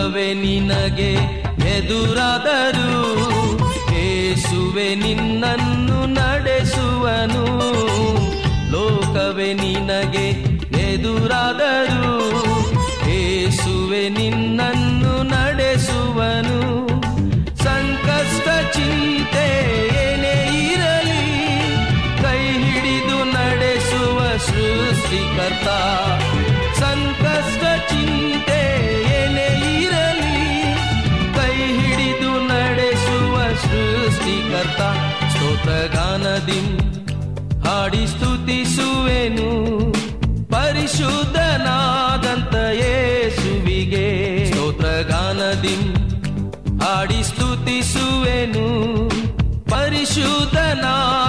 ಲೋಕವೇ ನಿನಗೆ ಎದುರಾದರೂ, ಏಸುವೆ ನಿನ್ನನ್ನು ನಡೆಸುವನು. ಲೋಕವೆ ನಿನಗೆ ಎದುರಾದರೂ, ಏಸುವೆ ನಿನ್ನನ್ನು ನಡೆಸುವನು. ಸಂಕಷ್ಟ ಚಿಂತೆ ಏನೇ ಇರಲಿ, ಕೈ ಹಿಡಿದು ನಡೆಸುವ ಸೃಷ್ಟಿಕರ್ತ ಸ್ತೋತ್ರಗಾನದಿಂ ಹಾಡಿ ಸ್ತುತಿಸುವೆನು ಪರಿಶುದ್ಧನಾದಂತ ಯೇಸುವಿಗೆ ಸ್ತೋತ್ರಗಾನದಿಂ ಹಾಡಿ ಸ್ತುತಿಸುವೆನು ಪರಿಶುದ್ಧನಾದಂತ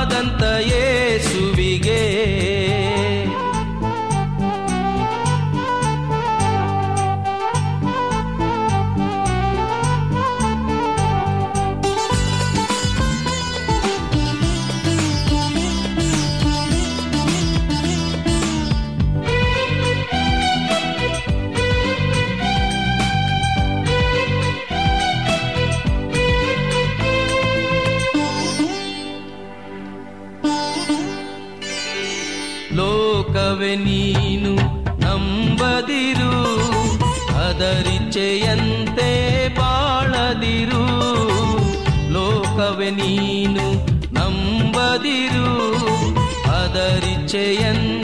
ನೀನು ನಂಬದಿರು ಅದರಿಚ್ಛೆಯಂತೆ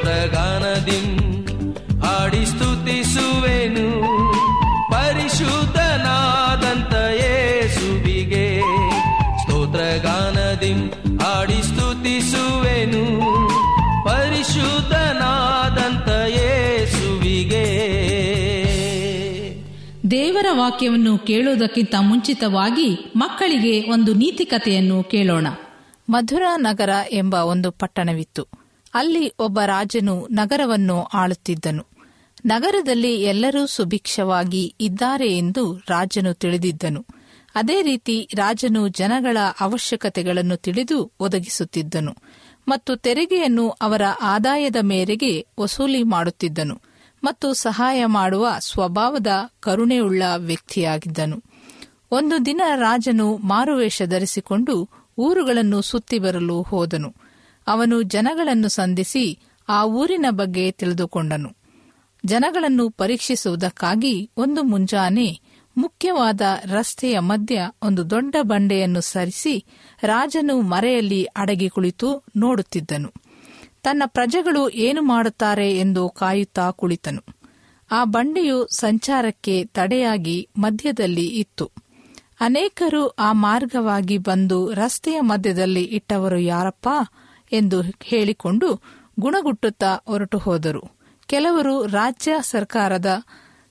ಸ್ತೋತ್ರಗಾನದಿಂ ಹಾಡಿ ಸ್ತುತಿಸುವೆನು. ಪರಿಶುದ್ಧನಾದಂತ ಯೇಸುವಿಗೆ ಸ್ತೋತ್ರಗಾನದಿಂ ಹಾಡಿ ಸ್ತುತಿಸುವೆನು. ಪರಿಶುದ್ಧನಾದಂತ ಯೇಸುವಿಗೆ ದೇವರ ವಾಕ್ಯವನ್ನು ಕೇಳುವುದಕ್ಕಿಂತ ಮುಂಚಿತವಾಗಿ ಮಕ್ಕಳಿಗೆ ಒಂದು ನೀತಿ ಕಥೆಯನ್ನು ಕೇಳೋಣ. ಮಧುರಾ ನಗರ ಎಂಬ ಒಂದು ಪಟ್ಟಣವಿತ್ತು. ಅಲ್ಲಿ ಒಬ್ಬ ರಾಜನು ನಗರವನ್ನು ಆಳುತ್ತಿದ್ದನು. ನಗರದಲ್ಲಿ ಎಲ್ಲರೂ ಸುಭಿಕ್ಷವಾಗಿ ಇದ್ದಾರೆ ಎಂದು ರಾಜನು ತಿಳಿದಿದ್ದನು. ಅದೇ ರೀತಿ ರಾಜನು ಜನಗಳ ಅವಶ್ಯಕತೆಗಳನ್ನು ತಿಳಿದು ಒದಗಿಸುತ್ತಿದ್ದನು ಮತ್ತು ತೆರಿಗೆಯನ್ನು ಅವರ ಆದಾಯದ ಮೇರೆಗೆ ವಸೂಲಿ ಮಾಡುತ್ತಿದ್ದನು ಮತ್ತು ಸಹಾಯ ಮಾಡುವ ಸ್ವಭಾವದ ಕರುಣೆಯುಳ್ಳ ವ್ಯಕ್ತಿಯಾಗಿದ್ದನು. ಒಂದು ದಿನ ರಾಜನು ಮಾರುವೇಷ ಧರಿಸಿಕೊಂಡು ಊರುಗಳನ್ನು ಸುತ್ತಿ ಬರಲು ಹೋದನು. ಅವನು ಜನಗಳನ್ನು ಸಂಧಿಸಿ ಆ ಊರಿನ ಬಗ್ಗೆ ತಿಳಿದುಕೊಂಡನು. ಜನಗಳನ್ನು ಪರೀಕ್ಷಿಸುವುದಕ್ಕಾಗಿ ಒಂದು ಮುಂಜಾನೆ ಮುಖ್ಯವಾದ ರಸ್ತೆಯ ಮಧ್ಯ ಒಂದು ದೊಡ್ಡ ಬಂಡೆಯನ್ನು ಸರಿಸಿ ರಾಜನು ಮರೆಯಲ್ಲಿ ಅಡಗಿ ಕುಳಿತು ನೋಡುತ್ತಿದ್ದನು. ತನ್ನ ಪ್ರಜೆಗಳು ಏನು ಮಾಡುತ್ತಾರೆ ಎಂದು ಕಾಯುತ್ತಾ ಕುಳಿತನು. ಆ ಬಂಡೆಯು ಸಂಚಾರಕ್ಕೆ ತಡೆಯಾಗಿ ಮಧ್ಯದಲ್ಲಿ ಇತ್ತು. ಅನೇಕರು ಆ ಮಾರ್ಗವಾಗಿ ಬಂದು ರಸ್ತೆಯ ಮಧ್ಯದಲ್ಲಿ ಇಟ್ಟವರು ಯಾರಪ್ಪ? ಎಂದು ಹೇಳಿಕೊಂಡು ಗುಣಗುಟ್ಟುತ್ತಾ ಹೊರಟು ಹೋದರು. ಕೆಲವರು ರಾಜ್ಯ ಸರ್ಕಾರದ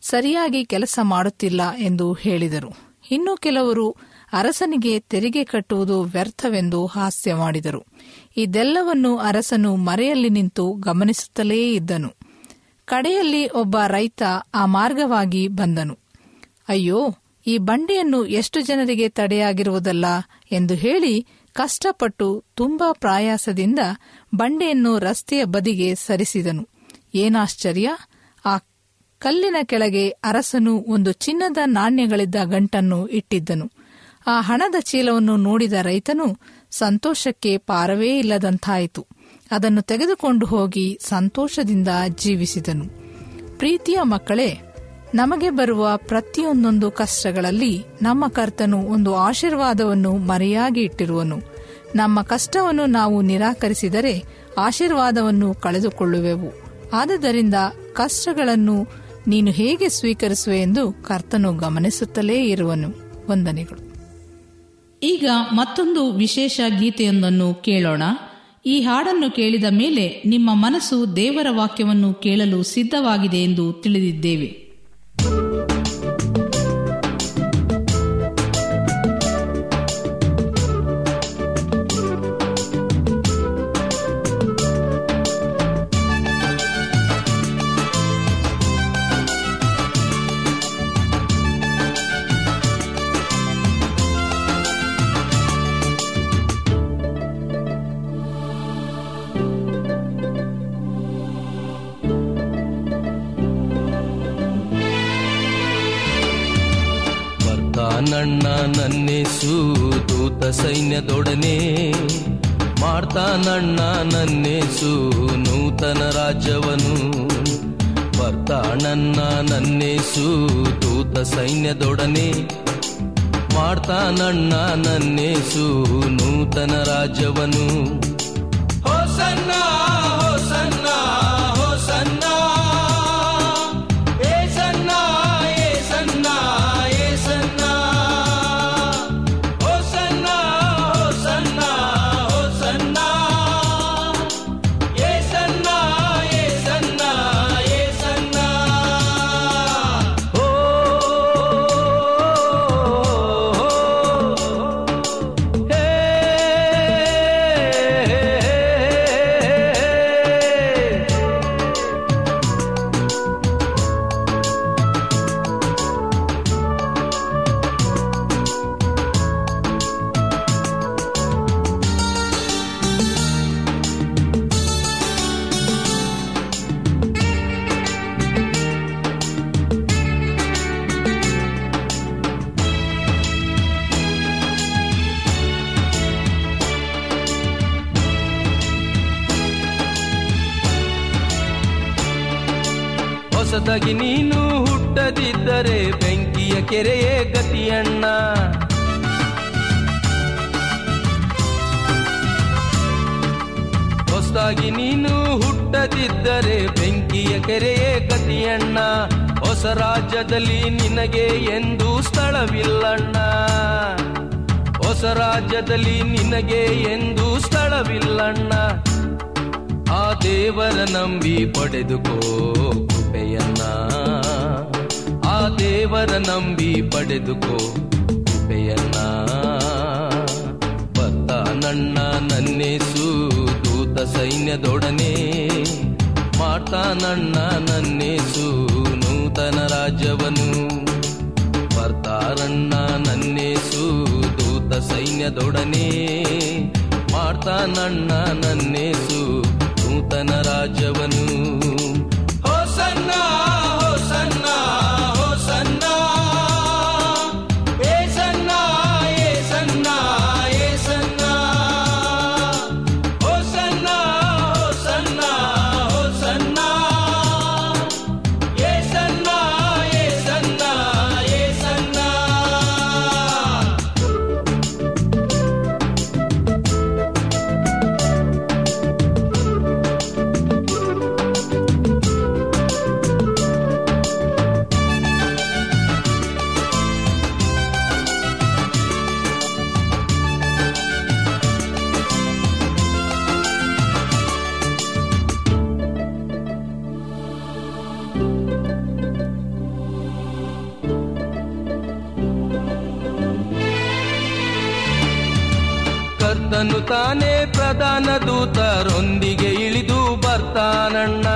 ಸರಿಯಾಗಿ ಕೆಲಸ ಮಾಡುತ್ತಿಲ್ಲ ಎಂದು ಹೇಳಿದರು. ಇನ್ನು ಕೆಲವರು ಅರಸನಿಗೆ ತೆರಿಗೆ ಕಟ್ಟುವುದು ವ್ಯರ್ಥವೆಂದು ಹಾಸ್ಯ ಮಾಡಿದರು. ಇದೆಲ್ಲವನ್ನು ಅರಸನು ಮರೆಯಲ್ಲಿ ನಿಂತು ಗಮನಿಸುತ್ತಲೇ ಇದ್ದನು. ಕಡೆಯಲ್ಲಿ ಒಬ್ಬ ರೈತ ಆ ಮಾರ್ಗವಾಗಿ ಬಂದನು. ಅಯ್ಯೋ, ಈ ಬಂಡೆಯನ್ನು ಎಷ್ಟು ಜನರಿಗೆ ತಡೆಯಾಗಿರುವುದಲ್ಲ ಎಂದು ಹೇಳಿ ಕಷ್ಟಪಟ್ಟು ತುಂಬಾ ಪ್ರಾಯಾಸದಿಂದ ಬಂಡೆಯನ್ನು ರಸ್ತೆಯ ಬದಿಗೆ ಸರಿಸಿದನು. ಏನಾಶ್ಚರ್ಯ? ಆ ಕಲ್ಲಿನ ಕೆಳಗೆ ಅರಸನು ಒಂದು ಚಿನ್ನದ ನಾಣ್ಯಗಳಿದ್ದ ಗಂಟನ್ನು ಇಟ್ಟಿದ್ದನು. ಆ ಹಣದ ಚೀಲವನ್ನು ನೋಡಿದ ರೈತನು ಸಂತೋಷಕ್ಕೆ ಪಾರವೇ ಇಲ್ಲದಂತಾಯಿತು. ಅದನ್ನು ತೆಗೆದುಕೊಂಡು ಹೋಗಿ ಸಂತೋಷದಿಂದ ಜೀವಿಸಿದನು. ಪ್ರೀತಿಯ ಮಕ್ಕಳೇ ನಮಗೆ ಬರುವ ಪ್ರತಿಯೊಂದೊಂದು ಕಷ್ಟಗಳಲ್ಲಿ ನಮ್ಮ ಕರ್ತನು ಒಂದು ಆಶೀರ್ವಾದವನ್ನು ಮರೆಯಾಗಿ ಇಟ್ಟಿರುವನು. ನಮ್ಮ ಕಷ್ಟವನ್ನು ನಾವು ನಿರಾಕರಿಸಿದರೆ ಆಶೀರ್ವಾದವನ್ನು ಕಳೆದುಕೊಳ್ಳುವೆವು. ಆದ್ದರಿಂದ ಕಷ್ಟಗಳನ್ನು ನೀನು ಹೇಗೆ ಸ್ವೀಕರಿಸುವೆ ಎಂದು ಕರ್ತನು ಗಮನಿಸುತ್ತಲೇ ಇರುವನು. ವಂದನೆಗಳು. ಈಗ ಮತ್ತೊಂದು ವಿಶೇಷ ಗೀತೆಯೊಂದನ್ನು ಕೇಳೋಣ. ಈ ಹಾಡನ್ನು ಕೇಳಿದ ಮೇಲೆ ನಿಮ್ಮ ಮನಸ್ಸು ದೇವರ ವಾಕ್ಯವನ್ನು ಕೇಳಲು ಸಿದ್ಧವಾಗಿದೆ ಎಂದು ತಿಳಿದಿದ್ದೇವೆ. ಮಾಡ್ತಾನಣ್ಣ ನನ್ನೇಸು ನೂತನ ರಾಜ್ಯವನು. ಬರ್ತಾನನ್ನ ನನ್ನೇಸು ದೂತ ಸೈನ್ಯದೊಡನೆ. ಮಾಡ್ತಾನಣ್ಣ ನನ್ನೇಸು ನೂತನ ರಾಜ್ಯವನು. ಹೋಸನ್ನ ಹೊಸದಾಗಿ ನೀನು ಹುಟ್ಟದಿದ್ದರೆ ಬೆಂಕಿಯ ಕೆರೆಯೇ ಗತಿಯಣ್ಣ. ಹೊಸದಾಗಿ ನೀನು ಹುಟ್ಟದಿದ್ದರೆ ಬೆಂಕಿಯ ಕೆರೆಯೇ ಗತಿಯಣ್ಣ. ಹೊಸ ರಾಜ್ಯದಲ್ಲಿ ನಿನಗೆ ಎಂದು ಸ್ಥಳವಿಲ್ಲಣ್ಣ. ಹೊಸ ರಾಜ್ಯದಲ್ಲಿ ನಿನಗೆ ಎಂದು ಸ್ಥಳವಿಲ್ಲಣ್ಣ. ಆ ದೇವರ ನಂಬಿ ಪಡೆದುಕೋ ದೇವರ ನಂಬಿ ಪಡೆದುಕೋ ಕೃಪೆಯನ್ನ. ಬತ್ತ ನನ್ನ ನನ್ನೇಸು, ದೂತ ಸೈನ್ಯದೊಡನೆ. ಮಾಡ್ತಾನಣ್ಣ ನನ್ನೇಸು, ನೂತನ ರಾಜ್ಯವನು. ಬರ್ತಾರಣ್ಣ ನನ್ನೇಸು, ದೂತ ಸೈನ್ಯದೊಡನೆ. ಮಾಡ್ತಾನಣ್ಣ ನನ್ನೇಸು, ನೂತನ ರಾಜ್ಯವನು. ತಾನೇ ಪ್ರಧಾನ ದೂತರೊಂದಿಗೆ ಇಳಿದು ಬರ್ತಾನಣ್ಣ.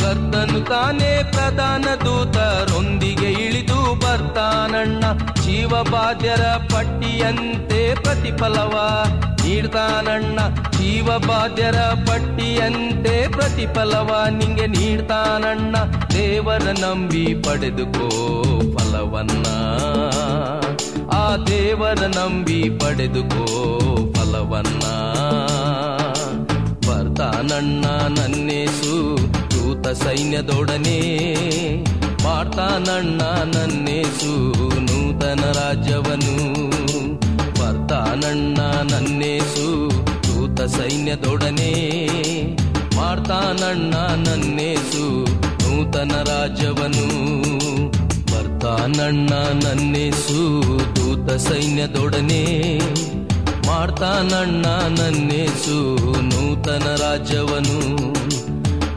ಕರ್ತನು ತಾನೆ ಪ್ರಧಾನ ದೂತರೊಂದಿಗೆ ಇಳಿದು ಬರ್ತಾನಣ್ಣ. ಜೀವಬಾಧ್ಯರ ಪಟ್ಟಿಯಂತೆ ಪ್ರತಿಫಲವ ನೀಡ್ತಾನಣ್ಣ. ಜೀವಬಾಧ್ಯರ ಪಟ್ಟಿಯಂತೆ ಪ್ರತಿಫಲವ ನಿಂಗೆ ನೀಡ್ತಾನಣ್ಣ. ದೇವರ ನಂಬಿ ಪಡೆದುಕೋ ಫಲವನ್ನ ಆ ದೇವರ ನಂಬಿ ಪಡೆದುಕೋ ಫಲವನ್ನ. ಬರ್ತಾನಣ್ಣ ನನ್ನೇಸು, ದೂತ ಸೈನ್ಯದೊಡನೆ. ಮಾಡ್ತಾನಣ್ಣ ನನ್ನೇಸು, ನೂತನ ರಾಜ್ಯವನು. ಬರ್ತಾನಣ್ಣ ನನ್ನೇಸು, ದೂತ ಸೈನ್ಯದೊಡನೆ. ಮಾಡ್ತಾನಣ್ಣ ನನ್ನೇಸು, ನೂತನ ರಾಜ್ಯವನು. ಬರ್ತಾನಣ್ಣ ನನ್ನೇಸು, ದೂತ ಸೈನ್ಯದೊಡನೆ ಮಾಡ್ತಾನಣ್ಣ ನನ್ನೇಸು, ನೂತನ ರಾಜ್ಯವನು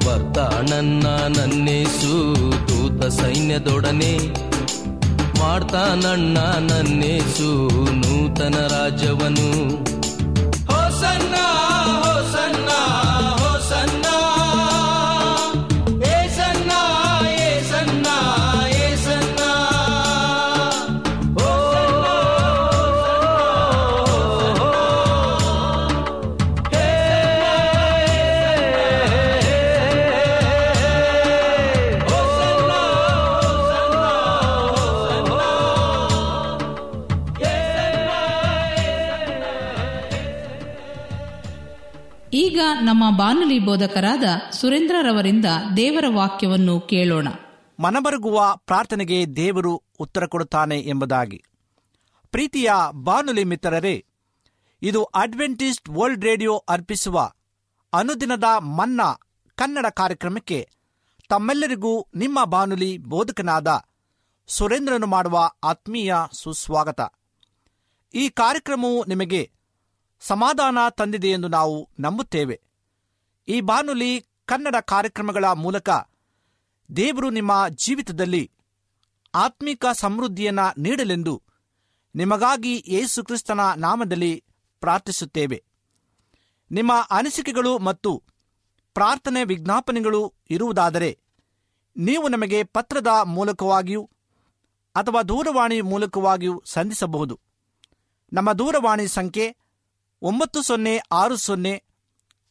ಬರ್ತಾನಣ್ಣ ನನ್ನೇಸು, ದೂತ ಸೈನ್ಯದೊಡನೆ ಮಾಡ್ತಾನಣ್ಣ ನನ್ನೇಸು, ನೂತನ ರಾಜ್ಯವನು ಬಾನುಲಿ ಬೋಧಕರಾದ ಸುರೇಂದ್ರರವರಿಂದ ದೇವರ ವಾಕ್ಯವನ್ನು ಕೇಳೋಣ. ಮನಬರಗುವ ಪ್ರಾರ್ಥನೆಗೆ ದೇವರು ಉತ್ತರ ಕೊಡುತ್ತಾನೆ ಎಂಬುದಾಗಿ. ಪ್ರೀತಿಯ ಬಾನುಲಿ ಮಿತ್ರರೇ, ಇದು ಅಡ್ವೆಂಟಿಸ್ಟ್ ವರ್ಲ್ಡ್ ರೇಡಿಯೋ ಅರ್ಪಿಸುವ ಅನುದಿನದ ಮನ್ನಾ ಕನ್ನಡ ಕಾರ್ಯಕ್ರಮಕ್ಕೆ ತಮ್ಮೆಲ್ಲರಿಗೂ ನಿಮ್ಮ ಬಾನುಲಿ ಬೋಧಕನಾದ ಸುರೇಂದ್ರನು ಮಾಡುವ ಆತ್ಮೀಯ ಸುಸ್ವಾಗತ. ಈ ಕಾರ್ಯಕ್ರಮವು ನಿಮಗೆ ಸಮಾಧಾನ ತಂದಿದೆ ಎಂದು ನಾವು ನಂಬುತ್ತೇವೆ. ಈ ಬಾನುಲಿ ಕನ್ನಡ ಕಾರ್ಯಕ್ರಮಗಳ ಮೂಲಕ ದೇವರು ನಿಮ್ಮ ಜೀವಿತದಲ್ಲಿ ಆತ್ಮಿಕ ಸಮೃದ್ಧಿಯನ್ನ ನೀಡಲೆಂದು ನಿಮಗಾಗಿ ಯೇಸು ಕ್ರಿಸ್ತನ ನಾಮದಲ್ಲಿ ಪ್ರಾರ್ಥಿಸುತ್ತೇವೆ. ನಿಮ್ಮ ಅನಿಸಿಕೆಗಳು ಮತ್ತು ಪ್ರಾರ್ಥನೆ ವಿಜ್ಞಾಪನೆಗಳು ಇರುವುದಾದರೆ ನೀವು ನಮಗೆ ಪತ್ರದ ಮೂಲಕವಾಗಿಯೂ ಅಥವಾ ದೂರವಾಣಿ ಮೂಲಕವಾಗಿಯೂ ಸಂಧಿಸಬಹುದು. ನಮ್ಮ ದೂರವಾಣಿ ಸಂಖ್ಯೆ ಒಂಬತ್ತು ಸೊನ್ನೆ ಆರು ಸೊನ್ನೆ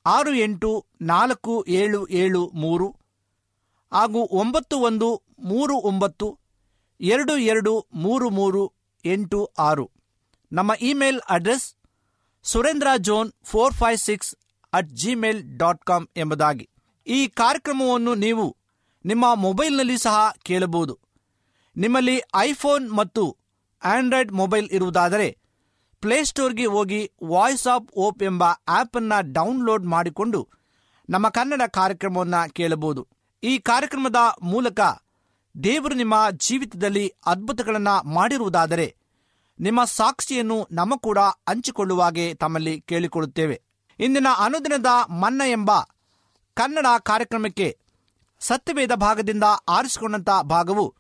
ಆರು ಎಂಟು, ನಾಲ್ಕು, ಏಳು ಏಳು, ಮೂರು, ಹಾಗೂ ಒಂಬತ್ತು, ಒಂದು, ಮೂರು, ಒಂಬತ್ತು, ಎರಡು ಎರಡು, ಮೂರು ಮೂರು, ಎಂಟು, ಆರು. ನಮ್ಮ email address Surendra John four five six at Gmail dot com ಎಂಬುದಾಗಿ. ಈ ಕಾರ್ಯಕ್ರಮವನ್ನು ನೀವು ನಿಮ್ಮ ಮೊಬೈಲ್ನಲ್ಲಿ ಸಹ ಕೇಳಬಹುದು. ನಿಮ್ಮಲ್ಲಿ ಐಫೋನ್ ಮತ್ತು ಆಂಡ್ರಾಯ್ಡ್ ಮೊಬೈಲ್ ಇರುವುದಾದರೆ ಪ್ಲೇಸ್ಟೋರ್ಗೆ ಹೋಗಿ ವಾಯ್ಸ್ ಆಫ್ ಓಪ್ ಎಂಬ ಆ್ಯಪನ್ನು ಡೌನ್ಲೋಡ್ ಮಾಡಿಕೊಂಡು ನಮ್ಮ ಕನ್ನಡ ಕಾರ್ಯಕ್ರಮವನ್ನು ಕೇಳಬಹುದು. ಈ ಕಾರ್ಯಕ್ರಮದ ಮೂಲಕ ದೇವರು ನಿಮ್ಮ ಜೀವಿತದಲ್ಲಿ ಅದ್ಭುತಗಳನ್ನು ಮಾಡಿರುವುದಾದರೆ ನಿಮ್ಮ ಸಾಕ್ಷಿಯನ್ನು ನಮ್ಮ ಕೂಡ ಹಂಚಿಕೊಳ್ಳುವಾಗೆ ತಮ್ಮಲ್ಲಿ ಕೇಳಿಕೊಳ್ಳುತ್ತೇವೆ. ಇಂದಿನ ಅನುದಿನದ ಮನ್ನ ಎಂಬ ಕನ್ನಡ ಕಾರ್ಯಕ್ರಮಕ್ಕೆ ಸತ್ಯವೇದ ಭಾಗದಿಂದ ಆರಿಸಿಕೊಂಡಂತ ಭಾಗವು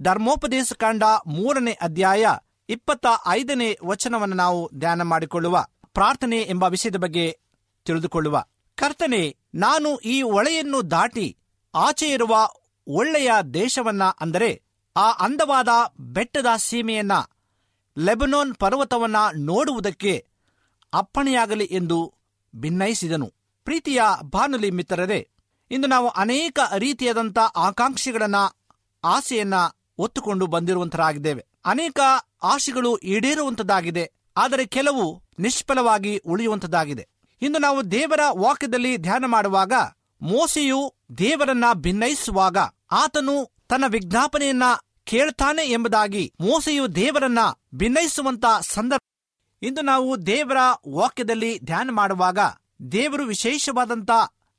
ಧರ್ಮೋಪದೇಶ ಕಾಂಡ ಮೂರನೇ ಅಧ್ಯಾಯ ಇಪ್ಪತ್ತ ಐದನೇ ವಚನವನ್ನು ನಾವು ಧ್ಯಾನ ಮಾಡಿಕೊಳ್ಳುವ, ಪ್ರಾರ್ಥನೆ ಎಂಬ ವಿಷಯದ ಬಗ್ಗೆ ತಿಳಿದುಕೊಳ್ಳುವ. ಕರ್ತನೆ, ನಾನು ಈ ಒಳೆಯನ್ನು ದಾಟಿ ಆಚೆ ಇರುವ ಒಳ್ಳೆಯ ದೇಶವನ್ನ ಅಂದರೆ ಆ ಅಂದವಾದ ಬೆಟ್ಟದ ಸೀಮೆಯನ್ನ, ಲೆಬನೋನ್ ಪರ್ವತವನ್ನ ನೋಡುವುದಕ್ಕೆ ಅಪ್ಪಣೆಯಾಗಲಿ ಎಂದು ಭಿನ್ನಯಿಸಿದನು ಪ್ರೀತಿಯ ಬಾನುಲಿ ಮಿತ್ರರೇ, ಇಂದು ನಾವು ಅನೇಕ ರೀತಿಯಾದಂಥ ಆಕಾಂಕ್ಷೆಗಳನ್ನ, ಆಸೆಯನ್ನ ಒತ್ತುಕೊಂಡು ಬಂದಿರುವಂತರಾಗಿದ್ದೇವೆ ಅನೇಕ ಆಶೆಗಳು ಈಡೇರುವಂತದ್ದಾಗಿದೆ, ಆದರೆ ಕೆಲವು ನಿಷ್ಫಲವಾಗಿ ಉಳಿಯುವಂತದ್ದಾಗಿದೆ. ಇಂದು ನಾವು ದೇವರ ವಾಕ್ಯದಲ್ಲಿ ಧ್ಯಾನ ಮಾಡುವಾಗ ಮೋಸೆಯು ದೇವರನ್ನ ಭಿನ್ನಯಿಸುವಾಗ ಆತನು ತನ್ನ ವಿಜ್ಞಾಪನೆಯನ್ನ ಕೇಳ್ತಾನೆ ಎಂಬುದಾಗಿ ಮೋಸೆಯು ದೇವರನ್ನ ಭಿನ್ನಯಿಸುವಂತ ಸಂದರ್ಭ ಇಂದು ನಾವು ದೇವರ ವಾಕ್ಯದಲ್ಲಿ ಧ್ಯಾನ ಮಾಡುವಾಗ ದೇವರು ವಿಶೇಷವಾದಂತ,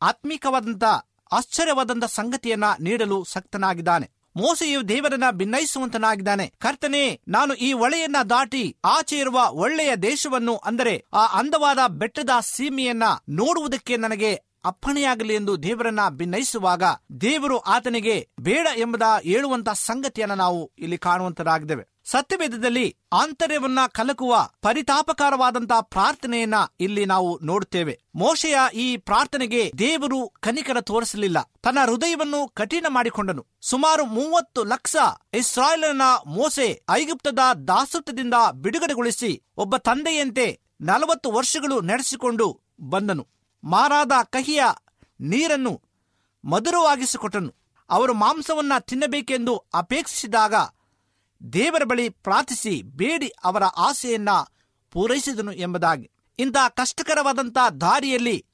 ಆತ್ಮಿಕವಾದಂತ, ಆಶ್ಚರ್ಯವಾದಂತ ಸಂಗತಿಯನ್ನ ನೀಡಲು ಸಕ್ತನಾಗಿದ್ದಾನೆ. ಮೋಸೆಯು ದೇವರನ್ನ ಭಿನ್ನಯಿಸುವಂತನಾಗಿದ್ದಾನೆ ಕರ್ತನೆ, ನಾನು ಈ ಹೊಳೆಯನ್ನ ದಾಟಿ ಆಚೆ ಇರುವ ಒಳ್ಳೆಯ ದೇಶವನ್ನು, ಅಂದರೆ ಆ ಅಂದವಾದ ಬೆಟ್ಟದ ಸೀಮೆಯನ್ನ ನೋಡುವುದಕ್ಕೆ ನನಗೆ ಅಪ್ಪಣೆಯಾಗಲಿ ಎಂದು ದೇವರನ್ನ ಭಿನ್ನಯಿಸುವಾಗ ದೇವರು ಆತನಿಗೆ ಬೇಡ ಎಂಬುದ ಹೇಳುವಂತಹ ಸಂಗತಿಯನ್ನ ನಾವು ಇಲ್ಲಿ ಕಾಣುವಂತರಾಗಿದ್ದೇವೆ. ಸತ್ಯವೇದದಲ್ಲಿ ಆಂತರ್ಯವನ್ನ ಕಲಕುವ ಪರಿತಾಪಕಾರವಾದಂತಹ ಪ್ರಾರ್ಥನೆಯನ್ನ ಇಲ್ಲಿ ನಾವು ನೋಡುತ್ತೇವೆ. ಮೋಶೆಯ ಈ ಪ್ರಾರ್ಥನೆಗೆ ದೇವರು ಕನಿಕರ ತೋರಿಸಲಿಲ್ಲ. ತನ್ನ ಹೃದಯವನ್ನು ಕಠಿಣ ಮಾಡಿಕೊಂಡನು. ಸುಮಾರು ಮೂವತ್ತು ಲಕ್ಷ ಇಸ್ರಾಯೇಲನ ಮೋಸೆ ಐಗುಪ್ತದ ದಾಸತ್ವದಿಂದ ಬಿಡುಗಡೆಗೊಳಿಸಿ ಒಬ್ಬ ತಂದೆಯಂತೆ ನಲವತ್ತು ವರ್ಷಗಳು ನಡೆಸಿಕೊಂಡು ಬಂದನು. ಮಾರಾದ ಕಹಿಯ ನೀರನ್ನು ಮಧುರವಾಗಿಸಿಕೊಟ್ಟನು. ಅವರು ಮಾಂಸವನ್ನ ತಿನ್ನಬೇಕೆಂದು ಅಪೇಕ್ಷಿಸಿದಾಗ ದೇವರ ಬಳಿ ಪ್ರಾರ್ಥಿಸಿ ಬೇಡಿ ಅವರ ಆಸೆಯನ್ನ ಪೂರೈಸಿದನು ಎಂಬುದಾಗಿ. ಇಂಥ ಕಷ್ಟಕರವಾದಂಥ ದಾರಿಯಲ್ಲಿ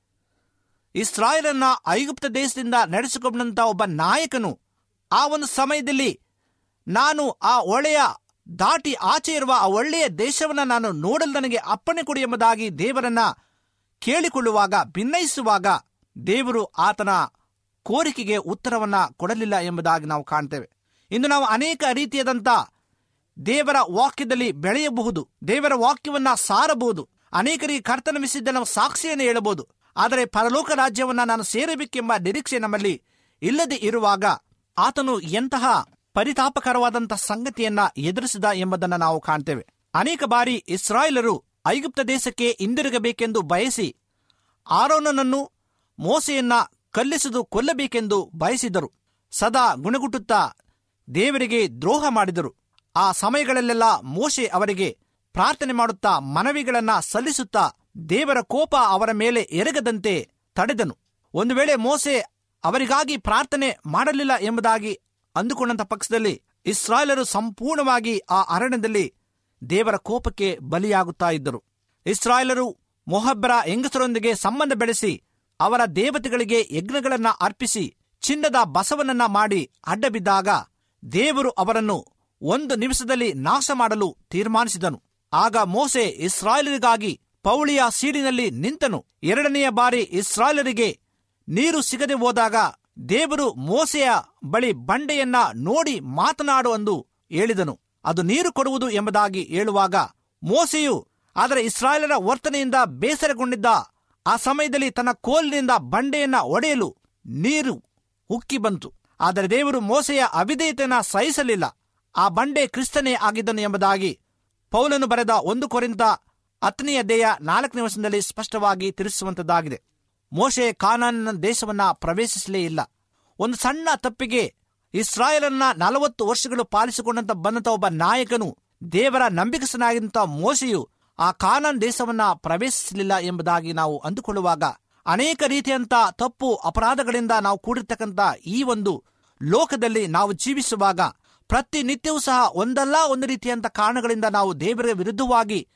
ಇಸ್ರಾಯೇಲನ್ನ ಐಗುಪ್ತ ದೇಶದಿಂದ ನಡೆಸಿಕೊಂಡಂತ ಒಬ್ಬ ನಾಯಕನು ಆ ಒಂದು ಸಮಯದಲ್ಲಿ ನಾನು ಆ ಒಳ್ಳೆಯ ದಾಟಿ ಆಚೆ ಇರುವ ಆ ಒಳ್ಳೆಯ ದೇಶವನ್ನ ನಾನು ನೋಡಲು ನನಗೆ ಅಪ್ಪಣೆ ಕೊಡಿ ಎಂಬುದಾಗಿ ದೇವರನ್ನ ಕೇಳಿಕೊಳ್ಳುವಾಗ ಭಿನ್ನಯಿಸುವಾಗ ದೇವರು ಆತನ ಕೋರಿಕೆಗೆ ಉತ್ತರವನ್ನ ಕೊಡಲಿಲ್ಲ ಎಂಬುದಾಗಿ ನಾವು ಕಾಣ್ತೇವೆ. ಇಂದು ನಾವು ಅನೇಕ ರೀತಿಯಾದಂಥ ದೇವರ ವಾಕ್ಯದಲ್ಲಿ ಬೆಳೆಯಬಹುದು, ದೇವರ ವಾಕ್ಯವನ್ನ ಸಾರಬಹುದು. ಅನೇಕರಿಗೆ ಕರ್ತನ ಮಿಸಿದ್ದ ನಾವು ಸಾಕ್ಷಿಯನ್ನು ಹೇಳಬಹುದು. ಆದರೆ ಪರಲೋಕ ರಾಜ್ಯವನ್ನ ನಾನು ಸೇರಬೇಕೆಂಬ ನಿರೀಕ್ಷೆ ನಮ್ಮಲ್ಲಿ ಇಲ್ಲದೆ ಇರುವಾಗ ಆತನು ಎಂತಹ ಪರಿತಾಪಕರವಾದಂತಹ ಸಂಗತಿಯನ್ನ ಎದುರಿಸಿದ ಎಂಬುದನ್ನು ನಾವು ಕಾಣ್ತೇವೆ. ಅನೇಕ ಬಾರಿ ಇಸ್ರಾಯೇಲರು ಐಗುಪ್ತ ದೇಶಕ್ಕೆ ಹಿಂದಿರುಗಬೇಕೆಂದು ಬಯಸಿ ಆರೋನನನ್ನು ಮೋಸೆಯನ್ನ ಕಲ್ಲಿಸಿದು, ಕೊಲ್ಲಬೇಕೆಂದು ಬಯಸಿದರು. ಸದಾ ಗುಣಗುಟ್ಟುತ್ತಾ ದೇವರಿಗೆ ದ್ರೋಹ ಮಾಡಿದರು. ಆ ಸಮಯಗಳಲ್ಲೆಲ್ಲ ಮೋಶೆ ಅವರಿಗೆ ಪ್ರಾರ್ಥನೆ ಮಾಡುತ್ತಾ ಮನವಿಗಳನ್ನ ಸಲ್ಲಿಸುತ್ತಾ ದೇವರ ಕೋಪ ಅವರ ಮೇಲೆ ಎರಗದಂತೆ ತಡೆದನು. ಒಂದು ವೇಳೆ ಮೋಸೆ ಅವರಿಗಾಗಿ ಪ್ರಾರ್ಥನೆ ಮಾಡಲಿಲ್ಲ ಎಂಬುದಾಗಿ ಅಂದುಕೊಂಡಂತ ಪಕ್ಷದಲ್ಲಿ ಇಸ್ರಾಯೇಲರು ಸಂಪೂರ್ಣವಾಗಿ ಆ ಅರಣ್ಯದಲ್ಲಿ ದೇವರ ಕೋಪಕ್ಕೆ ಬಲಿಯಾಗುತ್ತಾ ಇದ್ದರು. ಇಸ್ರಾಯೇಲರು ಮೊಹಬ್ಬರ ಹೆಂಗಸರೊಂದಿಗೆ ಸಂಬಂಧ ಬೆಳೆಸಿ ಅವರ ದೇವತೆಗಳಿಗೆ ಯಜ್ಞಗಳನ್ನ ಅರ್ಪಿಸಿ ಚಿನ್ನದ ಬಸವನನ್ನ ಮಾಡಿ ಅಡ್ಡಬಿದ್ದಾಗ ದೇವರು ಅವರನ್ನು ಒಂದು ನಿಮಿಷದಲ್ಲಿ ನಾಶ ಮಾಡಲು ತೀರ್ಮಾನಿಸಿದನು. ಆಗ ಮೋಸೆ ಇಸ್ರಾಯೇಲರಿಗಾಗಿ ಪೌಳಿಯ ಸೀಡಿನಲ್ಲಿ ನಿಂತನು. ಎರಡನೆಯ ಬಾರಿ ಇಸ್ರಾಯೇಲರಿಗೆ ನೀರು ಸಿಗದೆ ಹೋದಾಗ ದೇವರು ಮೋಸೆಯ ಬಳಿ ಬಂಡೆಯನ್ನ ನೋಡಿ ಮಾತನಾಡು ಎಂದು ಹೇಳಿದನು. ಅದು ನೀರು ಕೊಡುವುದು ಎಂಬುದಾಗಿ ಹೇಳುವಾಗ ಮೋಸೆಯು ಆದರೆ ಇಸ್ರಾಯೇಲರ ವರ್ತನೆಯಿಂದ ಬೇಸರಗೊಂಡಿದ್ದ ಆ ಸಮಯದಲ್ಲಿ ತನ್ನ ಕೋಲಿನಿಂದ ಬಂಡೆಯನ್ನ ಒಡೆಯಲು ನೀರು ಉಕ್ಕಿ ಬಂತು. ಆದರೆ ದೇವರು ಮೋಸೆಯ ಅವಿಧೇಯತೆಯನ್ನು ಸಹಿಸಲಿಲ್ಲ. ಆ ಬಂಡೆ ಕ್ರಿಸ್ತನೇ ಆಗಿದ್ದನು ಎಂಬುದಾಗಿ ಪೌಲನು ಬರೆದ ಒಂದು ಕೊರಿಂತ ಹತ್ತನೆಯ ದೇಯ ನಾಲ್ಕನೇ ವರ್ಷದಲ್ಲಿ ಸ್ಪಷ್ಟವಾಗಿ ತಿಳಿಸುವಂತದ್ದಾಗಿದೆ. ಮೋಶೆ ಕಾನಾನಿನ ದೇಶವನ್ನ ಪ್ರವೇಶಿಸಲೇ ಇಲ್ಲ. ಒಂದು ಸಣ್ಣ ತಪ್ಪಿಗೆ ಇಸ್ರಾಯೇಲನ್ನ ನಲವತ್ತು ವರ್ಷಗಳು ಪಾಲಿಸಿಕೊಂಡಂತ ಬಂದಂತ ಒಬ್ಬ ನಾಯಕನು ದೇವರ ನಂಬಿಕಸನಾಗಿದ್ದಂತ ಮೋಶೆಯು ಆ ಕಾನಾನ್ ದೇಶವನ್ನ ಪ್ರವೇಶಿಸಲಿಲ್ಲ ಎಂಬುದಾಗಿ ನಾವು ಅಂದುಕೊಳ್ಳುವಾಗ ಅನೇಕ ರೀತಿಯಂತ ತಪ್ಪು ಅಪರಾಧಗಳಿಂದ ನಾವು ಕೂಡಿರ್ತಕ್ಕಂಥ ಈ ಒಂದು ಲೋಕದಲ್ಲಿ ನಾವು ಜೀವಿಸುವಾಗ ಪ್ರತಿನಿತ್ಯವೂ ಸಹ ಒಂದಲ್ಲ ಒಂದು ರೀತಿಯಂತ ಕಾರಣಗಳಿಂದ ನಾವು ದೇವರ ವಿರುದ್ಧವಾಗಿ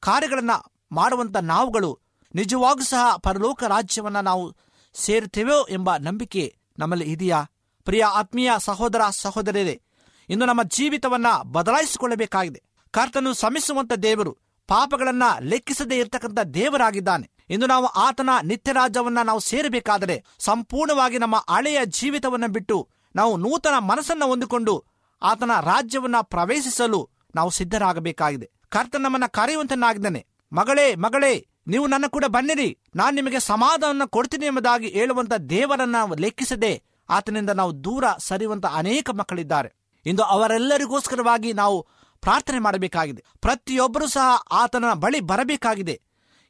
ಕಾರ್ಯಗಳನ್ನು ಮಾಡುವಂಥ ನಾವುಗಳು ನಿಜವಾಗೂ ಸಹ ಪರಲೋಕ ರಾಜ್ಯವನ್ನ ನಾವು ಸೇರುತ್ತೇವೋ ಎಂಬ ನಂಬಿಕೆ ನಮ್ಮಲ್ಲಿ ಇದೆಯಾ? ಪ್ರಿಯ ಆತ್ಮೀಯ ಸಹೋದರ ಸಹೋದರರೇ ಇಂದು ನಮ್ಮ ಜೀವಿತವನ್ನ ಬದಲಾಯಿಸಿಕೊಳ್ಳಬೇಕಾಗಿದೆ. ಕರ್ತನು ಶ್ರಮಿಸುವಂತ ದೇವರು ಪಾಪಗಳನ್ನ ಲೆಕ್ಕಿಸದೇ ಇರತಕ್ಕಂಥ ದೇವರಾಗಿದ್ದಾನೆ. ಇಂದು ನಾವು ಆತನ ನಿತ್ಯ ರಾಜ್ಯವನ್ನ ನಾವು ಸೇರಬೇಕಾದರೆ ಸಂಪೂರ್ಣವಾಗಿ ನಮ್ಮ ಹಳೆಯ ಜೀವಿತವನ್ನ ಬಿಟ್ಟು ನಾವು ನೂತನ ಮನಸ್ಸನ್ನು ಹೊಂದಿಕೊಂಡು ಆತನ ರಾಜ್ಯವನ್ನ ಪ್ರವೇಶಿಸಲು ನಾವು ಸಿದ್ಧರಾಗಬೇಕಾಗಿದೆ. ಕರ್ತ ನಮ್ಮನ್ನ ಕರೆಯುವಂತನಾಗಿದ್ದಾನೆ. ಮಗಳೇ ಮಗಳೇ, ನೀವು ನನ್ನ ಕೂಡ ಬನ್ನಿರಿ. ನಾನು ನಿಮಗೆ ಸಮಾಧಾನ ಕೊಡ್ತೀನಿ ಎಂಬುದಾಗಿ ಹೇಳುವಂತ ದೇವರನ್ನ ಲೆಕ್ಕಿಸದೆ ಆತನಿಂದ ನಾವು ದೂರ ಸರಿಯುವಂತ ಅನೇಕ ಮಕ್ಕಳಿದ್ದಾರೆ. ಇಂದು ಅವರೆಲ್ಲರಿಗೋಸ್ಕರವಾಗಿ ನಾವು ಪ್ರಾರ್ಥನೆ ಮಾಡಬೇಕಾಗಿದೆ. ಪ್ರತಿಯೊಬ್ಬರೂ ಸಹ ಆತನ ಬಳಿ ಬರಬೇಕಾಗಿದೆ.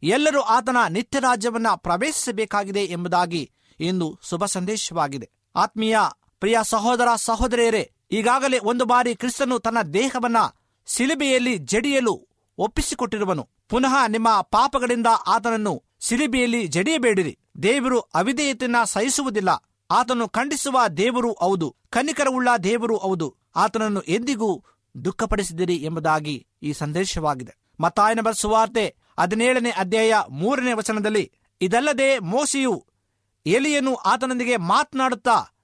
ಎಲ್ಲರೂ ಆತನ ನಿತ್ಯ ರಾಜ್ಯವನ್ನ ಪ್ರವೇಶಿಸಬೇಕಾಗಿದೆ ಎಂಬುದಾಗಿ ಇಂದು ಶುಭ ಸಂದೇಶವಾಗಿದೆ. ಆತ್ಮೀಯ ಪ್ರಿಯ ಸಹೋದರ ಸಹೋದರಿಯರೇ, ಈಗಾಗಲೇ ಒಂದು ಬಾರಿ ಕ್ರಿಸ್ತನು ತನ್ನ ದೇಹವನ್ನ ಸಿಲಿಬೆಯಲ್ಲಿ ಜಡಿಯಲು ಒಪ್ಪಿಸಿಕೊಟ್ಟಿರುವನು. ಪುನಃ ನಿಮ್ಮ ಪಾಪಗಳಿಂದ ಆತನನ್ನು ಸಿಲಿಬೆಯಲ್ಲಿ ಜಡಿಯಬೇಡಿರಿ. ದೇವರು ಅವಿಧೇಯತೆಯನ್ನ ಸಹಿಸುವುದಿಲ್ಲ. ಆತನು ಖಂಡಿಸುವ ದೇವರು ಹೌದು, ಕನಿಕರವುಳ್ಳ ದೇವರು ಹೌದು. ಆತನನ್ನು ಎಂದಿಗೂ ದುಃಖಪಡಿಸಿದಿರಿ ಎಂಬುದಾಗಿ ಈ ಸಂದೇಶವಾಗಿದೆ. ಮತ್ತಾಯನ ಸುವಾರ್ತೆ ಹದಿನೇಳನೇ ಅಧ್ಯಾಯ ಮೂರನೇ ವಚನದಲ್ಲಿ, ಇದಲ್ಲದೆ ಮೋಸಿಯು ಎಲಿಯನ್ನು ಆತನೊಂದಿಗೆ ಮಾತನಾಡುತ್ತಾ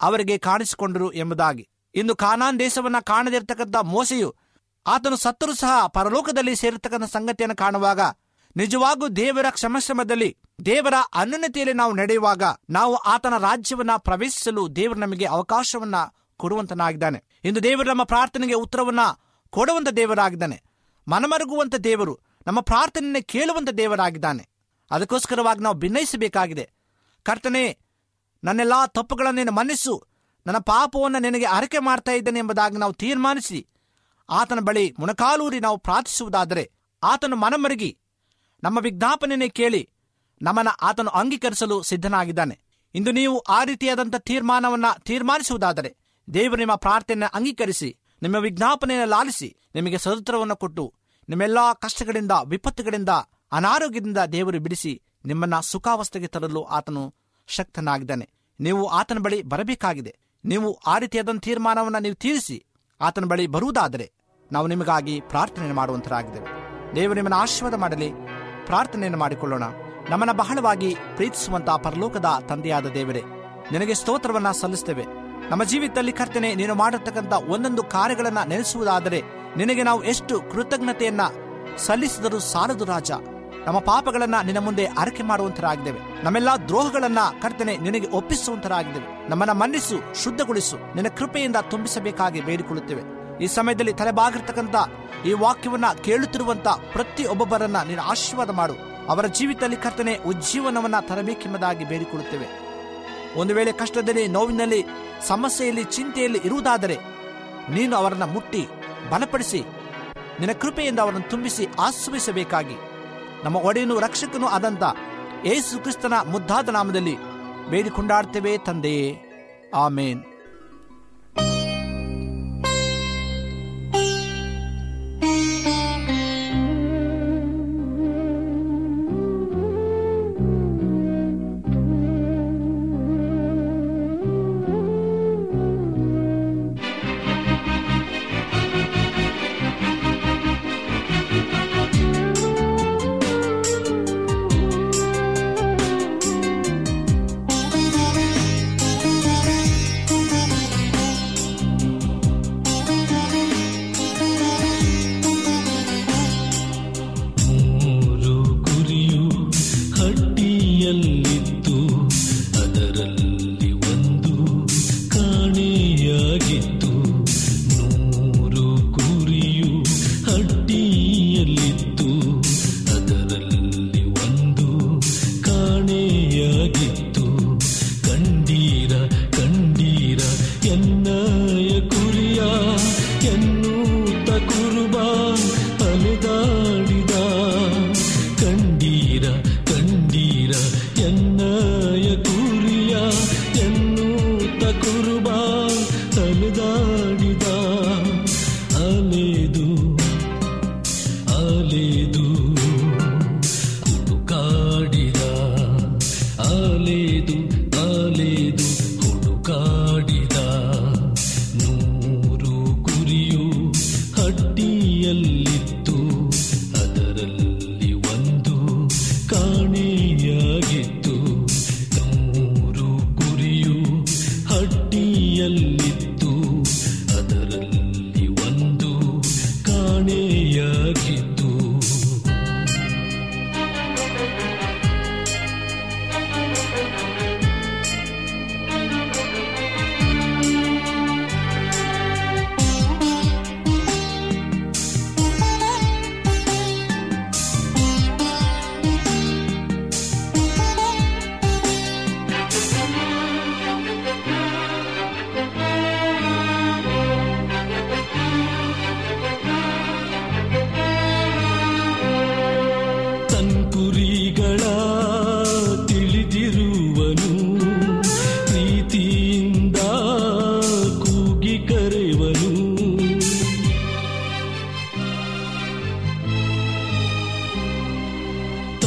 ಅವರಿಗೆ ಕಾಣಿಸಿಕೊಂಡರು ಎಂಬುದಾಗಿ. ಇಂದು ಕಾನಾನ್ ದೇಶವನ್ನ ಕಾಣದಿರ್ತಕ್ಕಂಥ ಮೋಸೆಯು ಆತನು ಸತ್ತರೂ ಸಹ ಪರಲೋಕದಲ್ಲಿ ಸೇರಿರ್ತಕ್ಕಂಥ ಸಂಗತಿಯನ್ನು ಕಾಣುವಾಗ ನಿಜವಾಗೂ ದೇವರ ಕ್ಷಮಶ್ರಮದಲ್ಲಿ ದೇವರ ಅನ್ಯೋನ್ಯತೆಯಲ್ಲಿ ನಾವು ನಡೆಯುವಾಗ ನಾವು ಆತನ ರಾಜ್ಯವನ್ನ ಪ್ರವೇಶಿಸಲು ದೇವರು ನಮಗೆ ಅವಕಾಶವನ್ನ ಕೊಡುವಂತನಾಗಿದ್ದಾನೆ. ಇಂದು ದೇವರು ನಮ್ಮ ಪ್ರಾರ್ಥನೆಗೆ ಉತ್ತರವನ್ನ ಕೊಡುವಂತ ದೇವರಾಗಿದ್ದಾನೆ. ಮನಮರುಗುವಂತ ದೇವರು ನಮ್ಮ ಪ್ರಾರ್ಥನೆಯನ್ನು ಕೇಳುವಂತ ದೇವರಾಗಿದ್ದಾನೆ. ಅದಕ್ಕೋಸ್ಕರವಾಗಿ ನಾವು ಭಿನ್ನಯಿಸಬೇಕಾಗಿದೆ ಕರ್ತನೆ ನನ್ನೆಲ್ಲಾ ತಪ್ಪುಗಳನ್ನು ಮನ್ನಿಸು. ನನ್ನ ಪಾಪವನ್ನು ನಿನಗೆ ಅರಕೆ ಮಾಡ್ತಾ ಇದ್ದೇನೆ ಎಂಬುದಾಗಿ ನಾವು ತೀರ್ಮಾನಿಸಿ. ಆತನ ಬಳಿ ಮುಣಕಾಲೂರಿ ನಾವು ಪ್ರಾರ್ಥಿಸುವುದಾದರೆ ಆತನು ಮನಮರುಗಿ. ನಮ್ಮ ವಿಜ್ಞಾಪನೆಯನ್ನೇ ಕೇಳಿ ನಮ್ಮನ್ನು ಆತನು ಅಂಗೀಕರಿಸಲು ಸಿದ್ಧನಾಗಿದ್ದಾನೆ. ಇಂದು ನೀವು ಆ ರೀತಿಯಾದಂಥ ತೀರ್ಮಾನವನ್ನ ತೀರ್ಮಾನಿಸುವುದಾದರೆ ದೇವರು ನಿಮ್ಮ ಪ್ರಾರ್ಥನೆಯನ್ನು ಅಂಗೀಕರಿಸಿ, ನಿಮ್ಮ ವಿಜ್ಞಾಪನೆಯನ್ನು ಲಾಲಿಸಿ, ನಿಮಗೆ ಸದುತ್ತರವನ್ನು ಕೊಟ್ಟು, ನಿಮ್ಮೆಲ್ಲಾ ಕಷ್ಟಗಳಿಂದ, ವಿಪತ್ತುಗಳಿಂದ, ಅನಾರೋಗ್ಯದಿಂದ ದೇವರು ಬಿಡಿಸಿ ನಿಮ್ಮನ್ನ ಸುಖಾವಸ್ಥೆಗೆ ತರಲು ಆತನು ಶಕ್ತನಾಗಿದ್ದಾನೆ. ನೀವು ಆತನ ಬಳಿ ಬರಬೇಕಾಗಿದೆ. ನೀವು ಆ ರೀತಿಯಾದಂಥ ತೀರ್ಮಾನವನ್ನು ನೀವು ತೀರಿಸಿ ಆತನ ಬಳಿ ಬರುವುದಾದರೆ ನಾವು ನಿಮಗಾಗಿ ಪ್ರಾರ್ಥನೆ ಮಾಡುವಂತರಾಗಿದ್ದೇವೆ. ದೇವರು ನಿಮ್ಮನ್ನು ಆಶೀರ್ವಾದ ಮಾಡಲಿ. ಪ್ರಾರ್ಥನೆಯನ್ನು ಮಾಡಿಕೊಳ್ಳೋಣ. ನಮ್ಮನ್ನು ಬಹಳವಾಗಿ ಪ್ರೀತಿಸುವಂತಹ ಪರಲೋಕದ ತಂದೆಯಾದ ದೇವರೇ, ನಿನಗೆ ಸ್ತೋತ್ರವನ್ನ ಸಲ್ಲಿಸ್ತೇವೆ. ನಮ್ಮ ಜೀವಿತದಲ್ಲಿ ಕರ್ತನೆ, ನೀನು ಮಾಡಿರ್ತಕ್ಕಂಥ ಒಂದೊಂದು ಕಾರ್ಯಗಳನ್ನ ನೆನೆಸುವುದಾದರೆ ನಿನಗೆ ನಾವು ಎಷ್ಟು ಕೃತಜ್ಞತೆಯನ್ನ ಸಲ್ಲಿಸಿದರೂ ಸಾಲದು ರಾಜ. ನಮ್ಮ ಪಾಪಗಳನ್ನ ನಿನ್ನ ಮುಂದೆ ಅರಕೆ ಮಾಡುವಂತರಾಗಿದ್ದೇವೆ ನಮ್ಮೆಲ್ಲಾ ದ್ರೋಹಗಳನ್ನ ಕರ್ತನೆ ನಿನಗೆ ಒಪ್ಪಿಸುವಂತರಾಗಿದ್ದೇವೆ ನಮ್ಮನ್ನ ಮನ್ನಿಸು, ಶುದ್ಧಗೊಳಿಸು, ನಿನ್ನ ಕೃಪೆಯಿಂದ ತುಂಬಿಸಬೇಕಾಗಿ ಬೇಡಿಕೊಳ್ಳುತ್ತೇವೆ. ಈ ಸಮಯದಲ್ಲಿ ತಲೆಬಾಗಿರ್ತಕ್ಕಂಥ ಈ ವಾಕ್ಯವನ್ನ ಕೇಳುತ್ತಿರುವಂತ ಪ್ರತಿಯೊಬ್ಬೊಬ್ಬರನ್ನ ನೀನು ಆಶೀರ್ವಾದ ಮಾಡು. ಅವರ ಜೀವಿತದಲ್ಲಿ ಕರ್ತನೆ ಉಜ್ಜೀವನವನ್ನ ತರಬೇಕೆಂಬುದಾಗಿ ಬೇಡಿಕೊಳ್ಳುತ್ತೇವೆ. ಒಂದು ವೇಳೆ ಕಷ್ಟದಲ್ಲಿ, ನೋವಿನಲ್ಲಿ, ಸಮಸ್ಯೆಯಲ್ಲಿ, ಚಿಂತೆಯಲ್ಲಿ ಇರುವುದಾದರೆ ನೀನು ಅವರನ್ನ ಮುಟ್ಟಿ, ಬಲಪಡಿಸಿ, ನಿನ್ನ ಕೃಪೆಯಿಂದ ಅವರನ್ನು ತುಂಬಿಸಿ, ಆಶ್ರಯಿಸಬೇಕಾಗಿ ನಮ್ಮ ಒಡೆಯನು ರಕ್ಷಕನು ಆದಂತ ಯೇಸು ಕ್ರಿಸ್ತನ ಮುದ್ದಾದ ನಾಮದಲ್ಲಿ ಬೇಡಿಕೊಂಡಾಡ್ತೇವೆ ತಂದೆಯೇ. ಆಮೇನ್.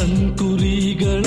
ತನ್ಕುರಿಗಳ